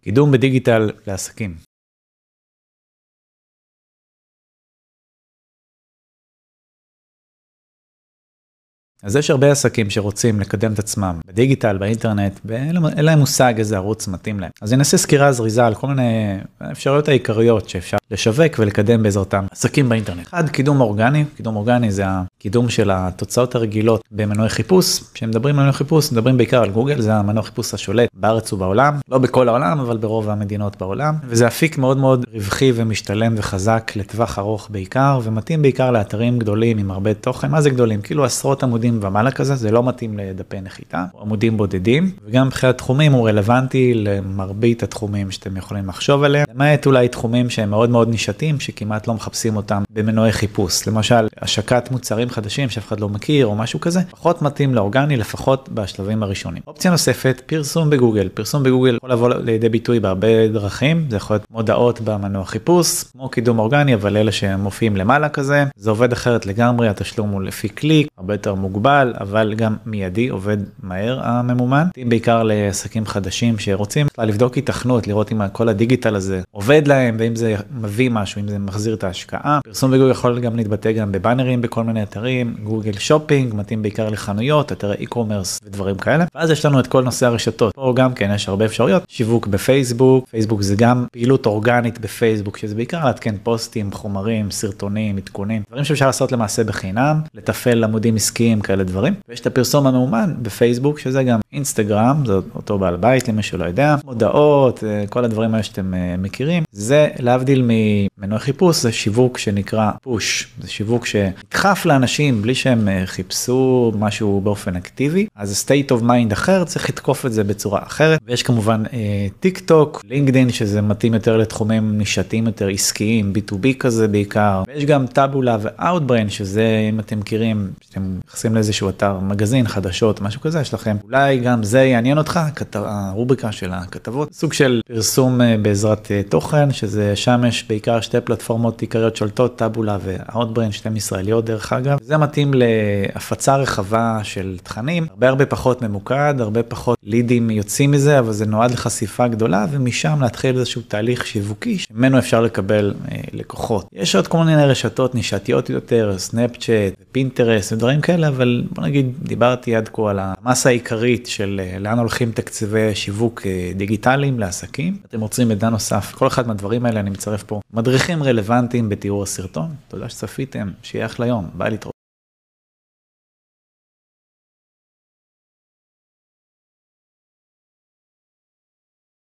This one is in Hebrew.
קידום בדיגיטל לעסקים. אז יש הרבה עסקים שרוצים לקדם את עצמם בדיגיטל, באינטרנט, ואין להם מושג איזה ערוץ מתאים להם. אז אני אעשה סקירה זריזה על כל מיני אפשרויות העיקריות שאפשר לשווק ולקדם בעזרתם עסקים באינטרנט. אחד, קידום אורגני, קידום אורגני זה הקידום של התוצאות הרגילות במנועי חיפוש. כשמדברים על מנועי חיפוש מדברים בעיקר על גוגל, זה המנוע חיפוש השולט בארץ ובעולם, לא בכל העולם אבל ברוב המדינות בעולם, וזה אפיק מאוד מאוד רווחי ומשתלם וחזק לטווח ארוך בעיקר, ומתאים בעיקר לאתרים גדולים עם הרבה תוכן, מה זה גדולים? כאילו עשרות עמודים ומעלה כזה, זה לא מתאים לדפי נחיתה, עמודים בודדים, וגם מבחינת תחומים הוא רלוונטי למרבית התחומים שאתם יכולים לחשוב עליהם, למעט אולי תחומים שהם מאוד מאוד נישתיים, שכמעט לא מחפשים אותם במנועי חיפוש, למשל השקת מוצרים חדשים שאף אחד לא מכיר או משהו כזה, פחות מתאים לאורגני לפחות בשלבים הראשונים. אופציה נוספת, פרסום בגוגל, פרסום בגוגל יכול לבוא לידי ביטוי בהרבה דרכים, זה יכול להיות מודעות במנוע חיפוש, כמו קידום אורגני, אבל אלה שמופיעים למעלה כזה, זה עובד אחרת לגמרי, התשלום הוא לפי קליק, הרבה יותר מוגבל, אבל גם מיידי, עובד מהר הממומן, בעיקר לעסקים חדשים שרוצים לבדוק התכנות, לראות אם כל הדיגיטל הזה עובד להם, ואם זה מביא משהו, אם זה מחזיר את ההשקעה. פרסום בגוגל יכול גם להתבטא גם בבאנרים בכל מיני אתרים, גוגל שופינג, מתאים בעיקר לחנויות, אתרי e-commerce ודברים כאלה. ואז יש לנו את כל נושא הרשתות, פה גם כן יש הרבה אפשרויות, שיווק בפייסבוק, פייסבוק זה גם פעילות אורגנית בפייסבוק, שזה בעיקר לעדכן פוסטים, חומרים, סרטונים, עדכונים, דברים שאפשר לעשות למעשה בחינם, לתפעל עמודים עסקיים, כאלה דברים. ויש את הפרסום המאומן בפייסבוק, שזה גם אינסטגרם, זה אותו בעל בית למי שלא יודע, מודעות, אה, כל הדברים האלה שאתם אה, מכירים. זה להבדיל ממנוע חיפוש, זה שיווק שנקרא push, זה שיווק שנדחף לאנשים בלי שהם אה, חיפשו משהו באופן אקטיבי, אז state of mind אחר, צריך לתקוף את זה בצורה אחרת. ויש כמובן TikTok, LinkedIn, שזה מתאים יותר לתחומים נישתיים יותר עסקיים, B2B כזה בעיקר. ויש גם Taboola ו Outbrain, שזה אם אתם מכירים, שאתם נכנסים לאיזשהו אתר מגזין, חדשות, משהו כזה, יש לכם, אולי גם זה יעניין אותך, הרובריקה של הכתבות, סוג של פרסום אה, בעזרת אה, תוכן, שזה שם יש בעיקר שתי פלטפורמות עיקריות שולטות, Taboola ו Outbrain, שתיהן ישראליות דרך אגב, זה מתאים להפצה רחבה של תכנים, הרבה הרבה פחות ממוקד, הרבה פחות לידים יוצאים מזה, אבל זה נועד לחשיפה גדולה, ומשם להתחיל איזשהו תהליך שיווקי, שממנו אפשר לקבל אה, לקוחות. יש עוד כל מיני רשתות נישתיות יותר, Snapchat, Pinterest ודברים כאלה, אבל בוא נגיד, דיברתי עד כה על המסה העיקרית של אה, לאן הולכים תקציבי שיווק אה, דיגיטליים לעסקים. אתם רוצים מידע נוסף, כל אחד מהדברים האלה אני מצרף פה מדריכים רלוונטיים בתיאור הסרטון. תודה שצפיתם, שיהיה אחלה יום, ביי להתראות.